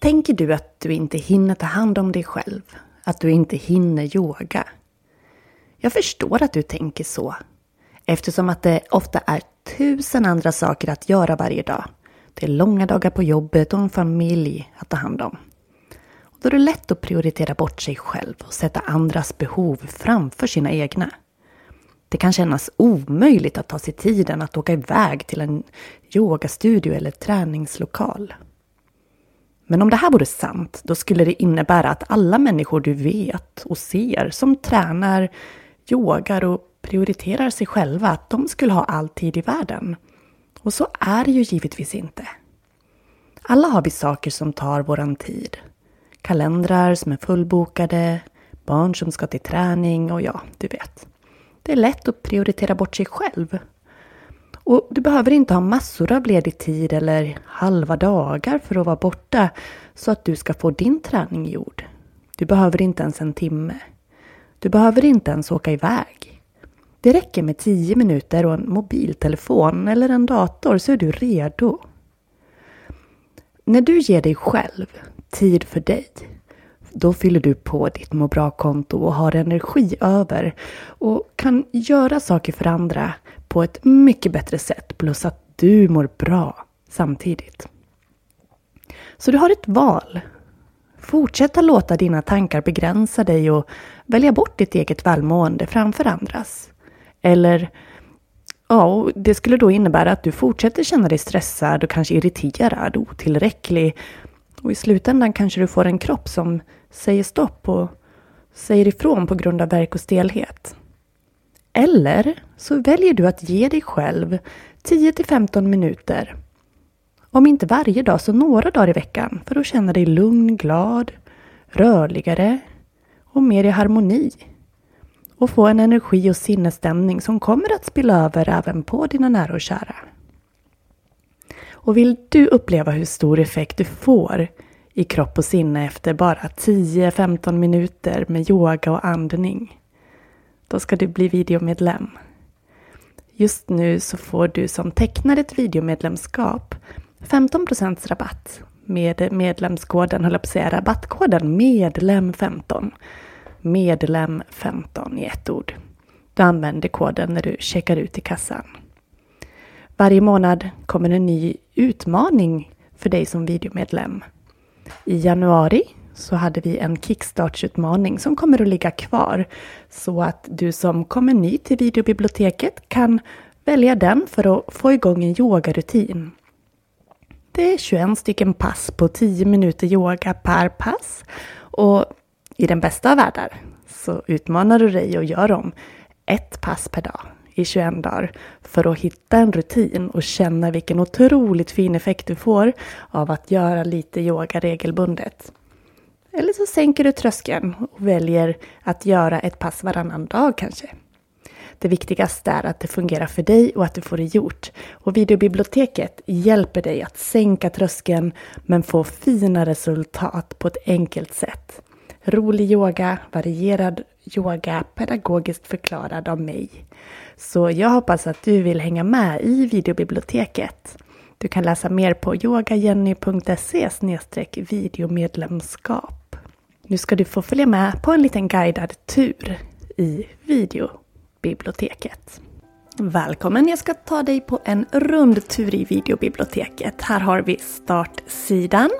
Tänker du att du inte hinner ta hand om dig själv? Att du inte hinner yoga? Jag förstår att du tänker så. Eftersom att det ofta är tusen andra saker att göra varje dag. Det är långa dagar på jobbet och en familj att ta hand om. Då är det lätt att prioritera bort sig själv och sätta andras behov framför sina egna. Det kan kännas omöjligt att ta sig tiden att åka iväg till en yogastudio eller träningslokal. Men om det här vore sant, då skulle det innebära att alla människor du vet och ser som tränar, yogar och prioriterar sig själva, att de skulle ha all tid i världen. Och så är det ju givetvis inte. Alla har vi saker som tar våran tid. Kalendrar som är fullbokade, barn som ska till träning och ja, du vet. Det är lätt att prioritera bort sig själv. Och du behöver inte ha massor av ledig tid eller halva dagar för att vara borta så att du ska få din träning gjord. Du behöver inte ens en timme. Du behöver inte ens åka iväg. Det räcker med tio minuter och en mobiltelefon eller en dator så är du redo. När du ger dig själv tid för dig, då fyller du på ditt må bra-konto och har energi över och kan göra saker för andra på ett mycket bättre sätt plus att du mår bra samtidigt. Så du har ett val. Fortsätta låta dina tankar begränsa dig och välja bort ditt eget välmående framför andras. Eller Ja, det skulle då innebära att du fortsätter känna dig stressad och kanske irriterad, otillräcklig. Och i slutändan kanske du får en kropp som säger stopp och säger ifrån på grund av värk och stelhet. Eller så väljer du att ge dig själv 10 15 minuter. Om inte varje dag så några dagar i veckan för att känna dig lugn, glad, rörligare och mer i harmoni. Och få en energi och sinnesstämning som kommer att spilla över även på dina nära och kära. Och vill du uppleva hur stor effekt du får i kropp och sinne efter bara 10-15 minuter med yoga och andning då ska du bli videomedlem. Just nu så får du som tecknar ett videomedlemskap 15% rabatt med medlemskoden, höll jag på att säga, rabattkoden medlem15. Medlem15 i ett ord. Du använder koden när du checkar ut i kassan. Varje månad kommer en ny utmaning för dig som videomedlem. I januari så hade vi en kickstartsutmaning som kommer att ligga kvar. Så att du som kommer ny till videobiblioteket kan välja den för att få igång en yogarutin. Det är 21 stycken pass på 10 minuter yoga per pass. Och i den bästa av världar så utmanar du dig och gör om ett pass per dag i 21 dagar för att hitta en rutin och känna vilken otroligt fin effekt du får av att göra lite yoga regelbundet. Eller så sänker du tröskeln och väljer att göra ett pass varannan dag kanske. Det viktigaste är att det fungerar för dig och att du får det gjort. Och videobiblioteket hjälper dig att sänka tröskeln men få fina resultat på ett enkelt sätt. Rolig yoga, varierad yoga, pedagogiskt förklarad av mig. Så jag hoppas att du vill hänga med i videobiblioteket. Du kan läsa mer på yogajenny.se videomedlemskap. Nu ska du få följa med på en liten guidad tur i videobiblioteket. Välkommen! Jag ska ta dig på en rundtur i videobiblioteket. Här har vi startsidan.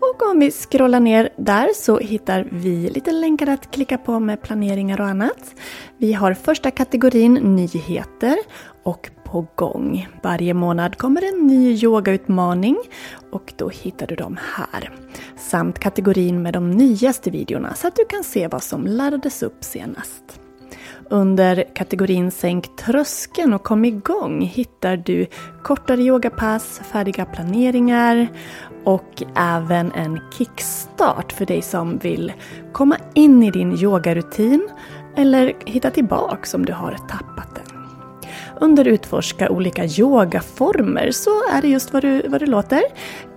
Och om vi scrollar ner där så hittar vi lite länkar att klicka på med planeringar och annat. Vi har första kategorin nyheter och på gång. Varje månad kommer en ny yogautmaning och då hittar du dem här. Samt kategorin med de nyaste videorna så att du kan se vad som laddades upp senast. Under kategorin Sänk tröskeln och kom igång hittar du kortare yogapass, färdiga planeringar och även en kickstart för dig som vill komma in i din yogarutin eller hitta tillbaks om du har tappat den. Under Utforska olika yogaformer så är det just vad du, vad du låter.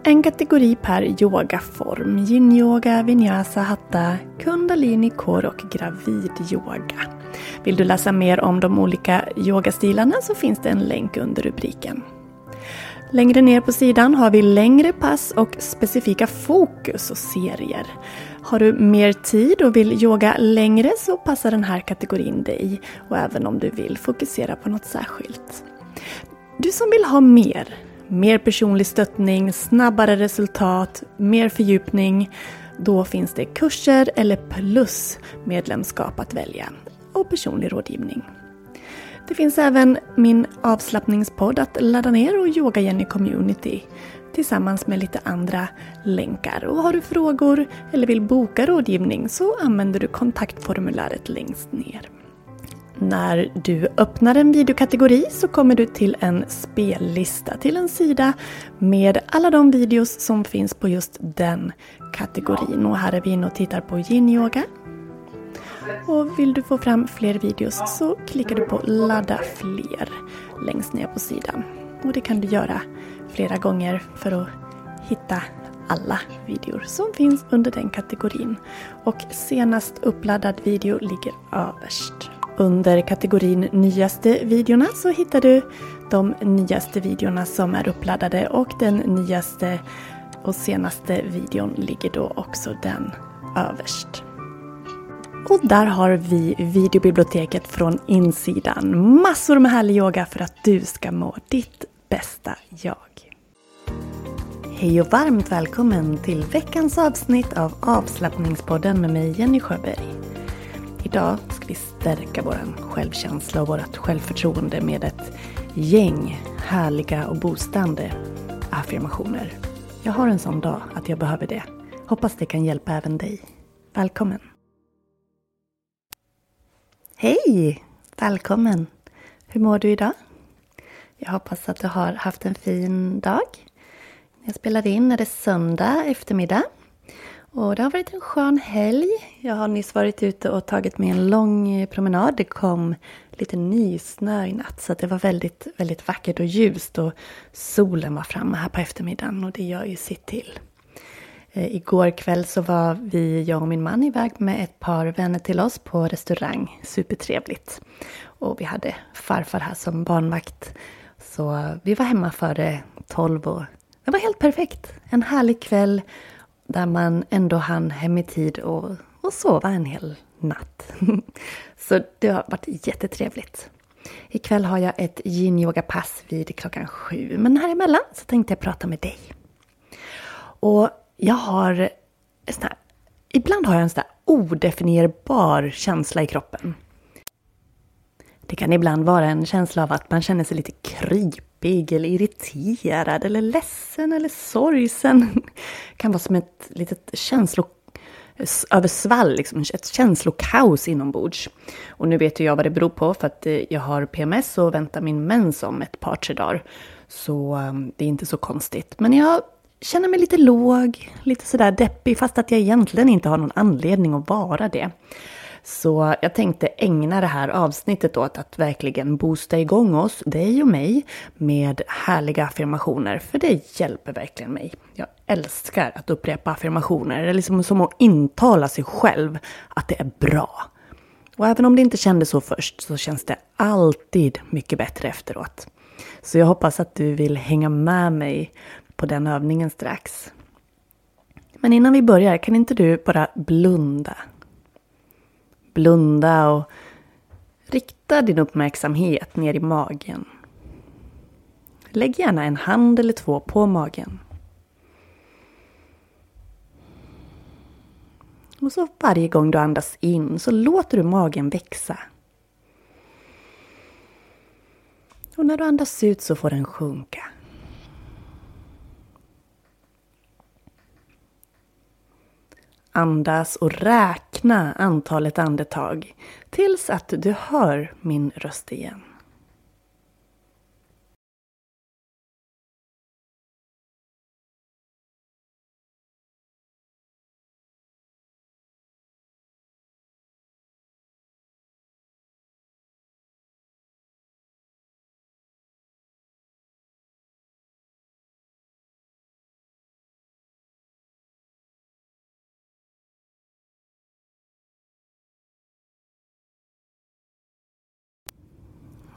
En kategori per yogaform. Yin-yoga, vinyasa, hatta, kundalini, kor och gravidyoga. Vill du läsa mer om de olika yogastilarna så finns det en länk under rubriken. Längre ner på sidan har vi längre pass och specifika fokus och serier. Har du mer tid och vill yoga längre så passar den här kategorin dig och även om du vill fokusera på något särskilt. Du som vill ha mer, mer personlig stöttning, snabbare resultat, mer fördjupning, då finns det kurser eller plus medlemskap att välja och personlig rådgivning. Det finns även min avslappningspodd att ladda ner och Yoga Jenny Community tillsammans med lite andra länkar. Och har du frågor eller vill boka rådgivning så använder du kontaktformuläret längst ner. När du öppnar en videokategori så kommer du till en spellista, till en sida med alla de videos som finns på just den kategorin. Och här är vi inne och tittar på yin-yoga. Och vill du få fram fler videos så klickar du på ladda fler längst ner på sidan. Och det kan du göra flera gånger för att hitta alla videor som finns under den kategorin. Och senast uppladdad video ligger överst. Under kategorin nyaste videorna så hittar du de nyaste videorna som är uppladdade och den nyaste och senaste videon ligger då också den överst. Och där har vi videobiblioteket från insidan. Massor med härlig yoga för att du ska må ditt bästa jag. Hej och varmt välkommen till veckans avsnitt av avslappningspodden med mig Jenny Sjöberg. Idag ska vi stärka vår självkänsla och vårt självförtroende med ett gäng härliga och boostande affirmationer. Jag har en sån dag att jag behöver det. Hoppas det kan hjälpa även dig. Välkommen! Hej! Välkommen! Hur mår du idag? Jag hoppas att du har haft en fin dag. Jag spelar in är det söndag eftermiddag. Och det har varit en skön helg. Jag har nyss varit ute och tagit mig en lång promenad. Det kom lite nysnö i natt så det var väldigt, väldigt vackert och ljust och solen var framme här på eftermiddagen och det gör ju sitt till. Eh, igår kväll så var vi, jag och min man, iväg med ett par vänner till oss på restaurang. Supertrevligt. Och vi hade farfar här som barnvakt. Så vi var hemma före tolv och det var helt perfekt. En härlig kväll där man ändå hann hem i tid och, och sova en hel natt. Så det har varit jättetrevligt. Ikväll har jag ett yin-yoga-pass vid klockan sju. Men här emellan så tänkte jag prata med dig. Och jag har... Här, ibland har jag en sån här odefinierbar känsla i kroppen. Det kan ibland vara en känsla av att man känner sig lite krypig eller irriterad eller ledsen eller sorgsen. Det kan vara som ett litet känslo översvall, liksom ett känslokaos inombords. Och nu vet ju jag vad det beror på för att eh, jag har PMS och väntar min mens om ett par, tre dagar. Så ehm, det är inte så konstigt. Men jag känner mig lite låg, lite sådär deppig fast att jag egentligen inte har någon anledning att vara det. Så jag tänkte ägna det här avsnittet åt att verkligen boosta igång oss, dig och mig, med härliga affirmationer. För det hjälper verkligen mig. Jag älskar att upprepa affirmationer. Det är liksom som att intala sig själv att det är bra. Och även om det inte kändes så först så känns det alltid mycket bättre efteråt. Så jag hoppas att du vill hänga med mig på den övningen strax. Men innan vi börjar, kan inte du bara blunda blunda och rikta din uppmärksamhet ner i magen. Lägg gärna en hand eller två på magen. Och så varje gång du andas in så låter du magen växa. Och när du andas ut så får den sjunka. Andas och räkna antalet andetag tills att du hör min röst igen.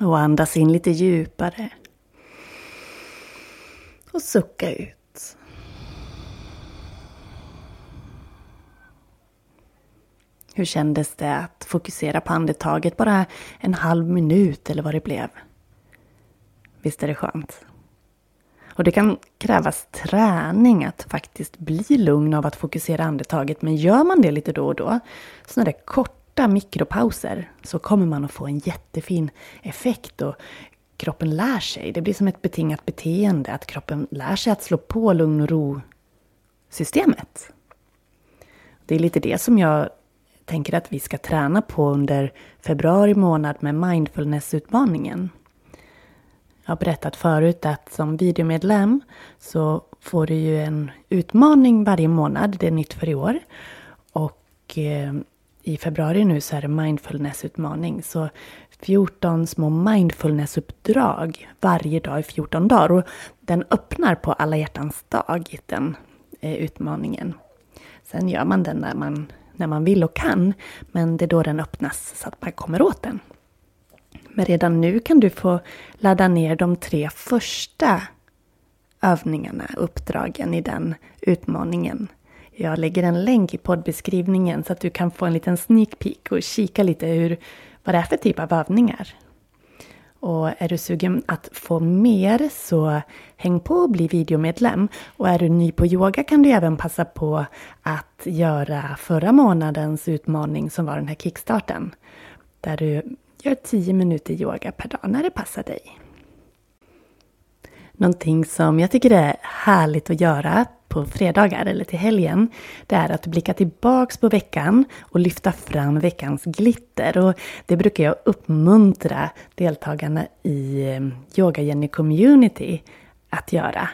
Och andas in lite djupare. Och sucka ut. Hur kändes det att fokusera på andetaget bara en halv minut eller vad det blev? Visst är det skönt? Och det kan krävas träning att faktiskt bli lugn av att fokusera andetaget. Men gör man det lite då och då, sådana där korta korta mikropauser så kommer man att få en jättefin effekt och kroppen lär sig. Det blir som ett betingat beteende att kroppen lär sig att slå på lugn och ro-systemet. Det är lite det som jag tänker att vi ska träna på under februari månad med mindfulness-utmaningen. Jag har berättat förut att som videomedlem så får du ju en utmaning varje månad. Det är nytt för i år. Och eh, i februari nu så är det mindfulnessutmaning. Så 14 små mindfulnessuppdrag varje dag i 14 dagar. Och den öppnar på alla hjärtans dag, den eh, utmaningen. Sen gör man den när man, när man vill och kan. Men det är då den öppnas så att man kommer åt den. Men redan nu kan du få ladda ner de tre första övningarna, uppdragen i den utmaningen. Jag lägger en länk i poddbeskrivningen så att du kan få en liten sneak peek och kika lite hur, vad det är för typ av övningar. Och är du sugen att få mer så häng på och bli videomedlem. Och är du ny på yoga kan du även passa på att göra förra månadens utmaning som var den här kickstarten. Där du gör 10 minuter yoga per dag när det passar dig. Någonting som jag tycker är härligt att göra på fredagar eller till helgen, det är att blicka tillbaks på veckan och lyfta fram veckans glitter. Och det brukar jag uppmuntra deltagarna i eh, Yoga Jenny Community att göra.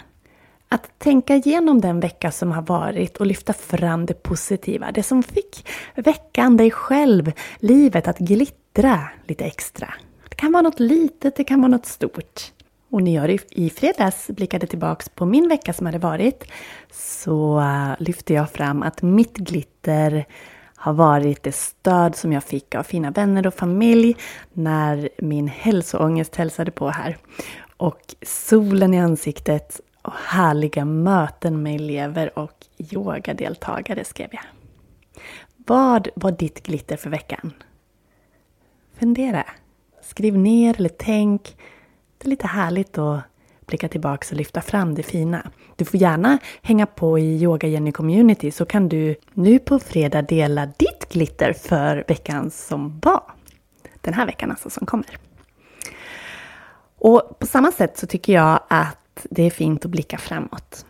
Att tänka igenom den vecka som har varit och lyfta fram det positiva, det som fick veckan, dig själv, livet att glittra lite extra. Det kan vara något litet, det kan vara något stort. Och när jag i fredags blickade tillbaks på min vecka som hade varit så eh, lyfte jag fram att mitt glitter har varit det stöd som jag fick av fina vänner och familj när min hälsoångest hälsade på här. Och solen i ansiktet och härliga möten med elever och yogadeltagare skrev jag. Vad var ditt glitter för veckan? Fundera. Skriv ner eller tänk lite härligt att blicka tillbaka och lyfta fram det fina. Du får gärna hänga på i Yoga Jenny Community så kan du nu på fredag dela ditt glitter för veckan som var. Den här veckan alltså som kommer. Och på samma sätt så tycker jag att det är fint att blicka framåt.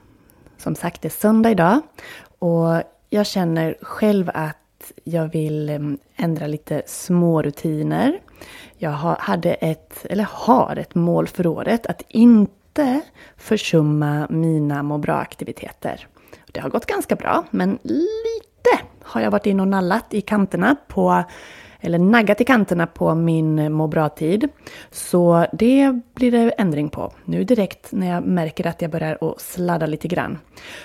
Som sagt, det är söndag idag och jag känner själv att jag vill mm, ändra lite små rutiner. Jag hade ett, eller har ett mål för året att inte försumma mina må bra-aktiviteter. Det har gått ganska bra, men lite har jag varit in och nallat i kanterna på eller naggat i kanterna på min må bra-tid. Så det blir det ändring på nu direkt när jag märker att jag börjar att sladda lite grann.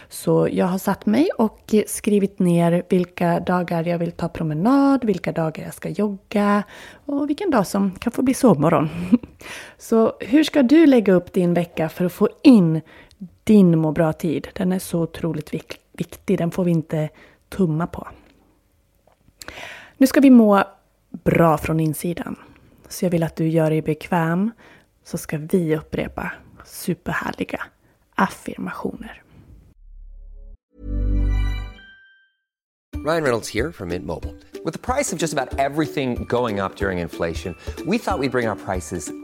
Så jag har satt mig och skrivit ner vilka dagar jag vill ta promenad, vilka dagar jag ska jogga och vilken dag som kan få bli sovmorgon. Så hur ska du lägga upp din vecka för att få in din må bra-tid? Den är så otroligt viktig, den får vi inte tumma på. Nu ska vi må bra från insidan. Så jag vill att du gör dig bekväm så ska vi upprepa superhärliga affirmationer. Ryan Reynolds här från Mint Med priset på nästan allt som går upp under inflationen, trodde vi att vi skulle bring våra priser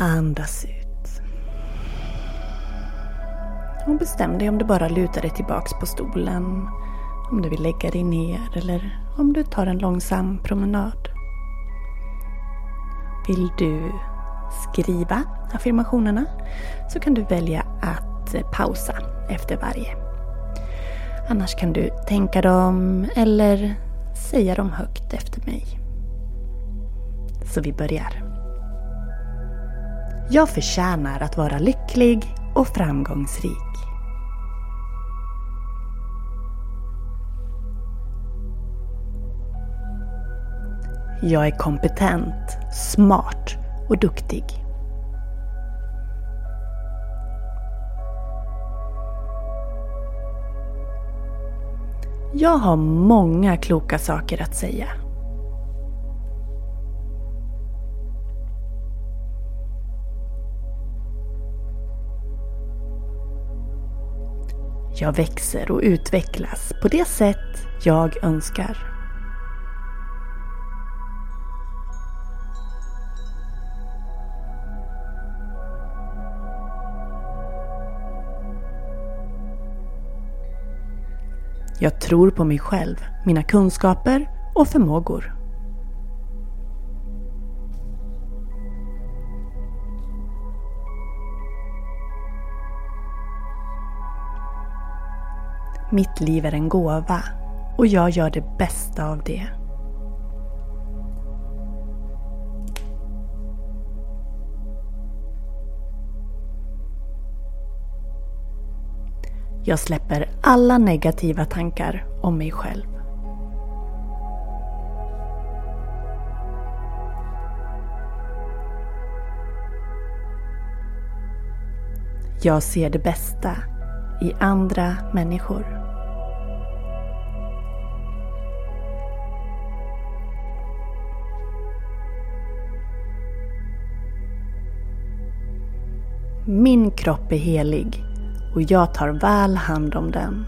Andas ut. Och bestäm dig om du bara lutar dig tillbaks på stolen. Om du vill lägga dig ner eller om du tar en långsam promenad. Vill du skriva affirmationerna så kan du välja att pausa efter varje. Annars kan du tänka dem eller säga dem högt efter mig. Så vi börjar. Jag förtjänar att vara lycklig och framgångsrik. Jag är kompetent, smart och duktig. Jag har många kloka saker att säga. Jag växer och utvecklas på det sätt jag önskar. Jag tror på mig själv, mina kunskaper och förmågor. Mitt liv är en gåva och jag gör det bästa av det. Jag släpper alla negativa tankar om mig själv. Jag ser det bästa i andra människor. Min kropp är helig och jag tar väl hand om den.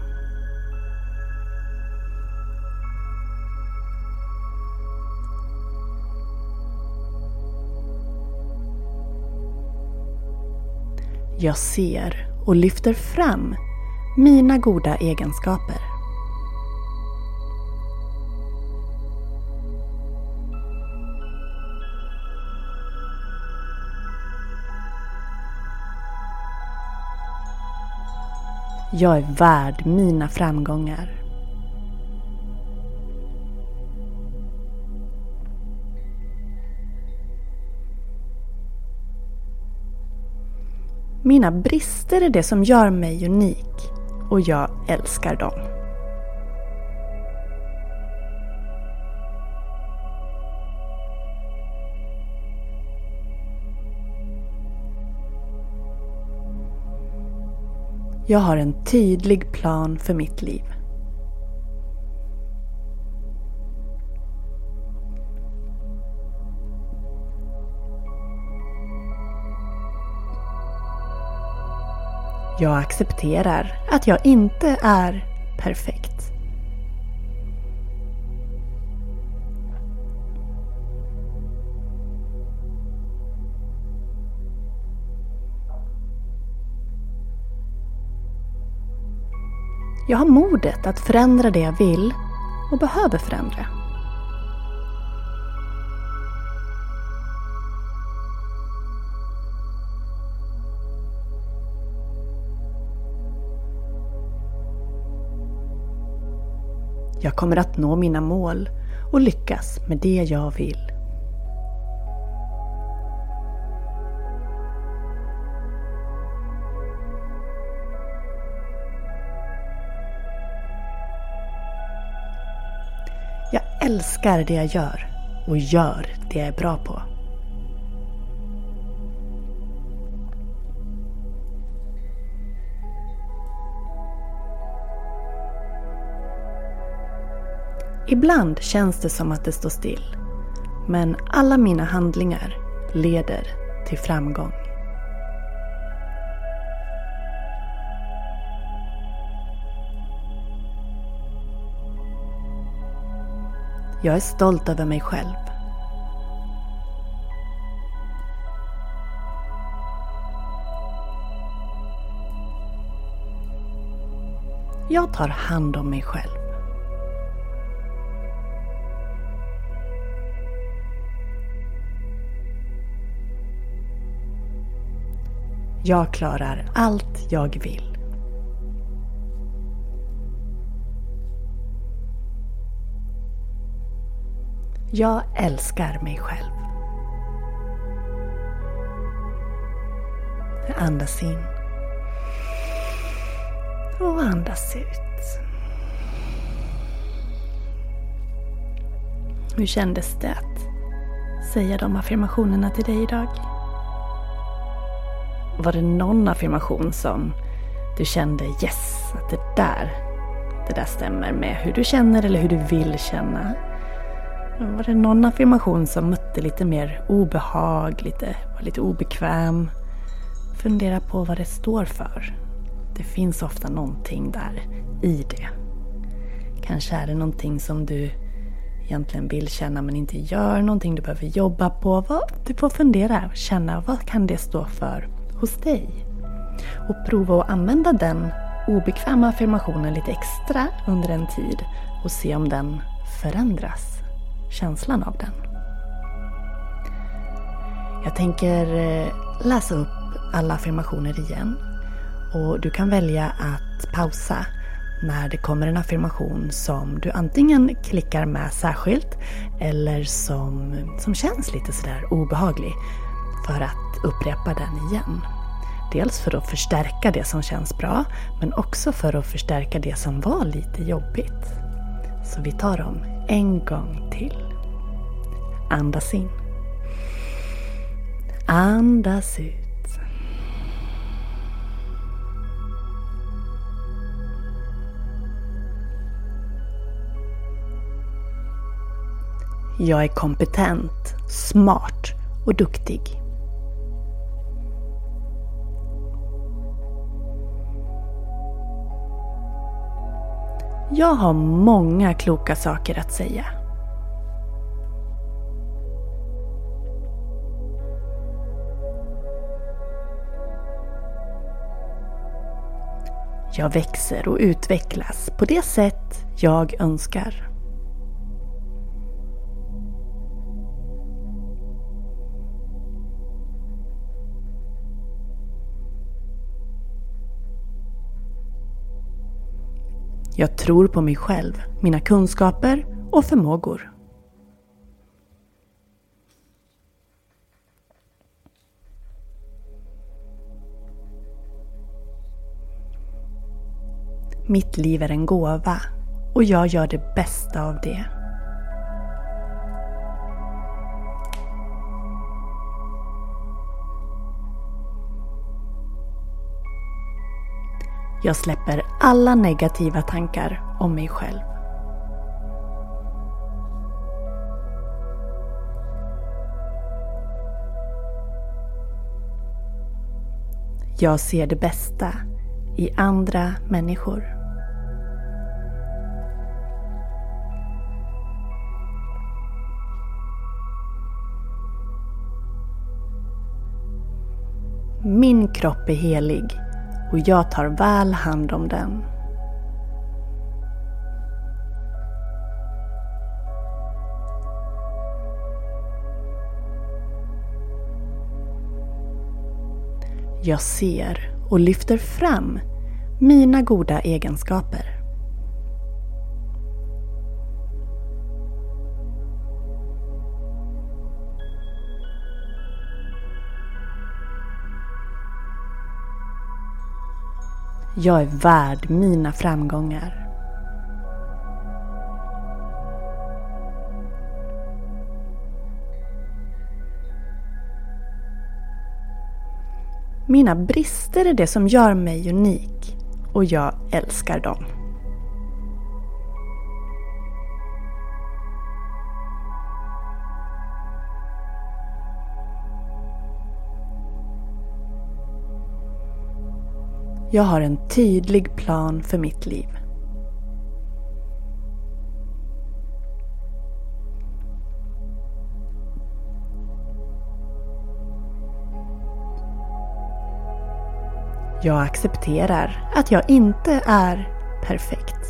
Jag ser och lyfter fram mina goda egenskaper. Jag är värd mina framgångar. Mina brister är det som gör mig unik och jag älskar dem. Jag har en tydlig plan för mitt liv. Jag accepterar att jag inte är perfekt. Jag har modet att förändra det jag vill och behöver förändra. Jag kommer att nå mina mål och lyckas med det jag vill. älskar det jag gör och gör det jag är bra på. Ibland känns det som att det står still. Men alla mina handlingar leder till framgång. Jag är stolt över mig själv. Jag tar hand om mig själv. Jag klarar allt jag vill. Jag älskar mig själv. Jag andas in. Och andas ut. Hur kändes det att säga de affirmationerna till dig idag? Var det någon affirmation som du kände yes, att det där, det där stämmer med hur du känner eller hur du vill känna? Var det någon affirmation som mötte lite mer obehag, lite, var lite obekväm? Fundera på vad det står för. Det finns ofta någonting där i det. Kanske är det någonting som du egentligen vill känna men inte gör, någonting du behöver jobba på. Du får fundera och känna vad kan det stå för hos dig? Och prova att använda den obekväma affirmationen lite extra under en tid och se om den förändras känslan av den. Jag tänker eh, läsa upp alla affirmationer igen. Och du kan välja att pausa när det kommer en affirmation som du antingen klickar med särskilt eller som, som känns lite sådär obehaglig för att upprepa den igen. Dels för att förstärka det som känns bra men också för att förstärka det som var lite jobbigt. Så vi tar dem en gång till. Andas in. Andas ut. Jag är kompetent, smart och duktig. Jag har många kloka saker att säga. Jag växer och utvecklas på det sätt jag önskar. Jag tror på mig själv, mina kunskaper och förmågor. Mitt liv är en gåva och jag gör det bästa av det. Jag släpper alla negativa tankar om mig själv. Jag ser det bästa i andra människor. Min kropp är helig och jag tar väl hand om den. Jag ser och lyfter fram mina goda egenskaper. Jag är värd mina framgångar. Mina brister är det som gör mig unik och jag älskar dem. Jag har en tydlig plan för mitt liv. Jag accepterar att jag inte är perfekt.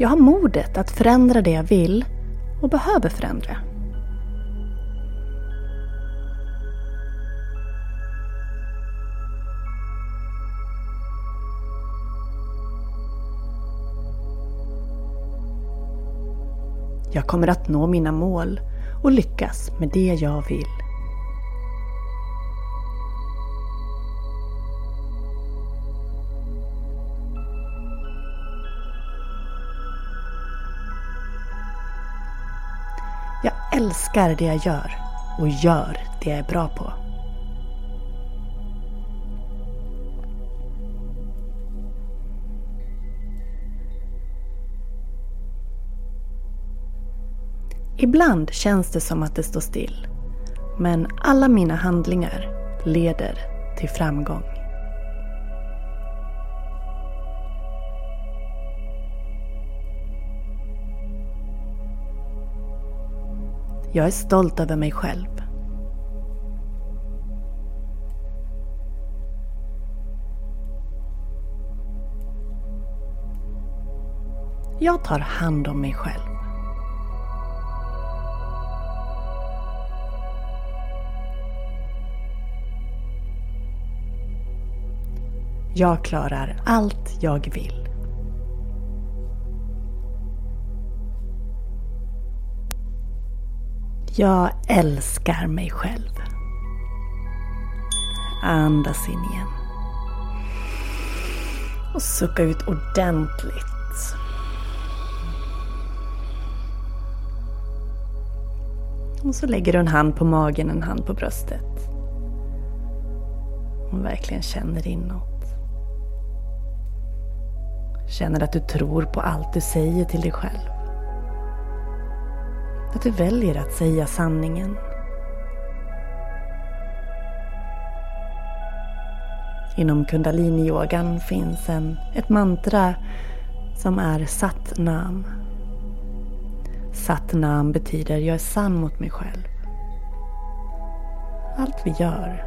Jag har modet att förändra det jag vill och behöver förändra. Jag kommer att nå mina mål och lyckas med det jag vill. Jag älskar det jag gör och gör det jag är bra på. Ibland känns det som att det står still. Men alla mina handlingar leder till framgång. Jag är stolt över mig själv. Jag tar hand om mig själv. Jag klarar allt jag vill. Jag älskar mig själv. Andas in igen. Och sucka ut ordentligt. Och så lägger du en hand på magen, en hand på bröstet. Och verkligen känner inåt. Känner att du tror på allt du säger till dig själv. Att du väljer att säga sanningen. Inom kundaliniyogan finns en, ett mantra som är Satnam. Satnam betyder jag är sann mot mig själv. Allt vi gör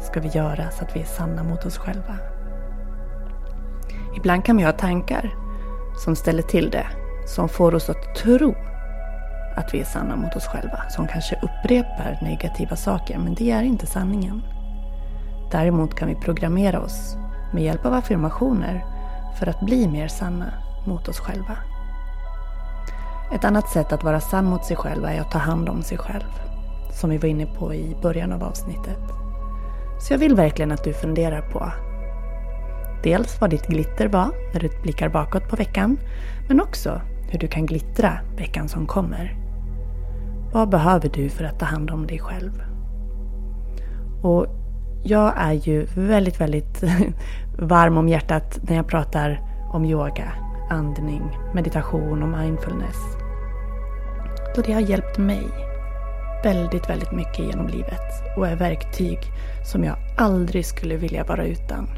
ska vi göra så att vi är sanna mot oss själva. Ibland kan vi ha tankar som ställer till det, som får oss att tro att vi är sanna mot oss själva, som kanske upprepar negativa saker, men det är inte sanningen. Däremot kan vi programmera oss med hjälp av affirmationer för att bli mer sanna mot oss själva. Ett annat sätt att vara sann mot sig själv är att ta hand om sig själv, som vi var inne på i början av avsnittet. Så jag vill verkligen att du funderar på Dels vad ditt glitter var när du blickar bakåt på veckan, men också hur du kan glittra veckan som kommer. Vad behöver du för att ta hand om dig själv? Och jag är ju väldigt, väldigt varm om hjärtat när jag pratar om yoga, andning, meditation och mindfulness. Då det har hjälpt mig väldigt, väldigt mycket genom livet och är verktyg som jag aldrig skulle vilja vara utan.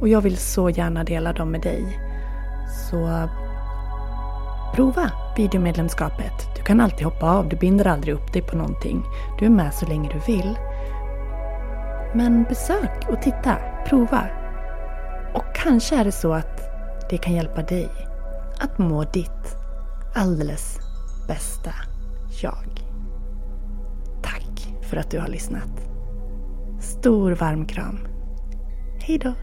Och jag vill så gärna dela dem med dig. Så prova videomedlemskapet. Du kan alltid hoppa av, du binder aldrig upp dig på någonting. Du är med så länge du vill. Men besök och titta, prova. Och kanske är det så att det kan hjälpa dig att må ditt alldeles bästa jag. Tack för att du har lyssnat. Stor varm kram. Hejdå!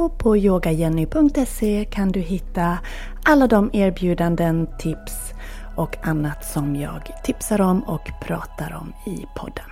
Och på yogajenny.se kan du hitta alla de erbjudanden, tips och annat som jag tipsar om och pratar om i podden.